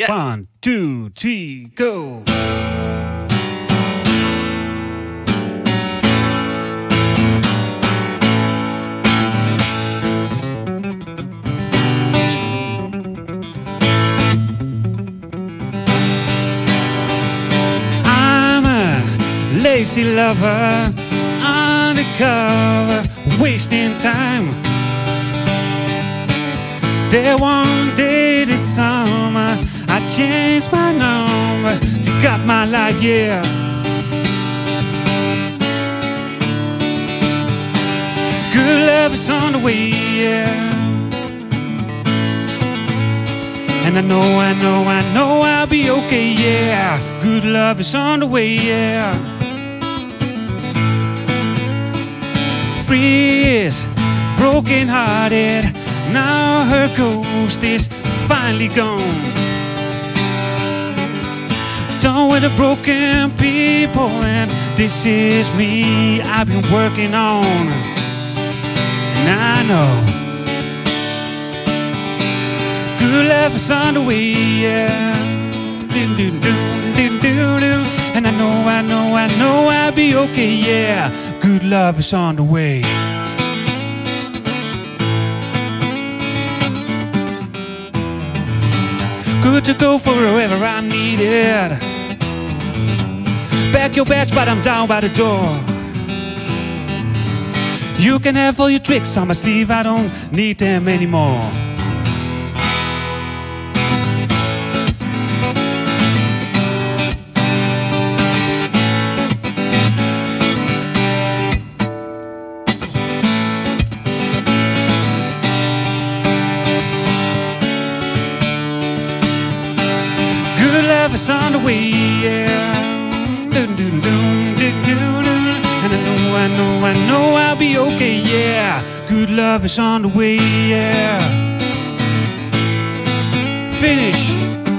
Yeah. One, two, three, go. I'm a lazy lover, undercover, wasting time. There one day I changed my number to got my life, yeah. Good love is on the way, yeah. And I know, I know, I know I'll be okay, yeah. Good love is on the way, yeah. Free is broken hearted. Now her ghost is finally gone. Done with the broken people, and this is me I've been working on. And I know good love is on the way, yeah. Doo, doo, doo, doo, doo, doo. And I know, I know, I know I'll be okay, yeah. Good love is on the way. Good to go for wherever I'm needed. Back your badge, but I'm down by the door. You can have all your tricks on my sleeve, I don't need them anymore. Good love is on the way, yeah. And I know, I know, I know I'll be okay, yeah. Good love is on the way, yeah. Finish.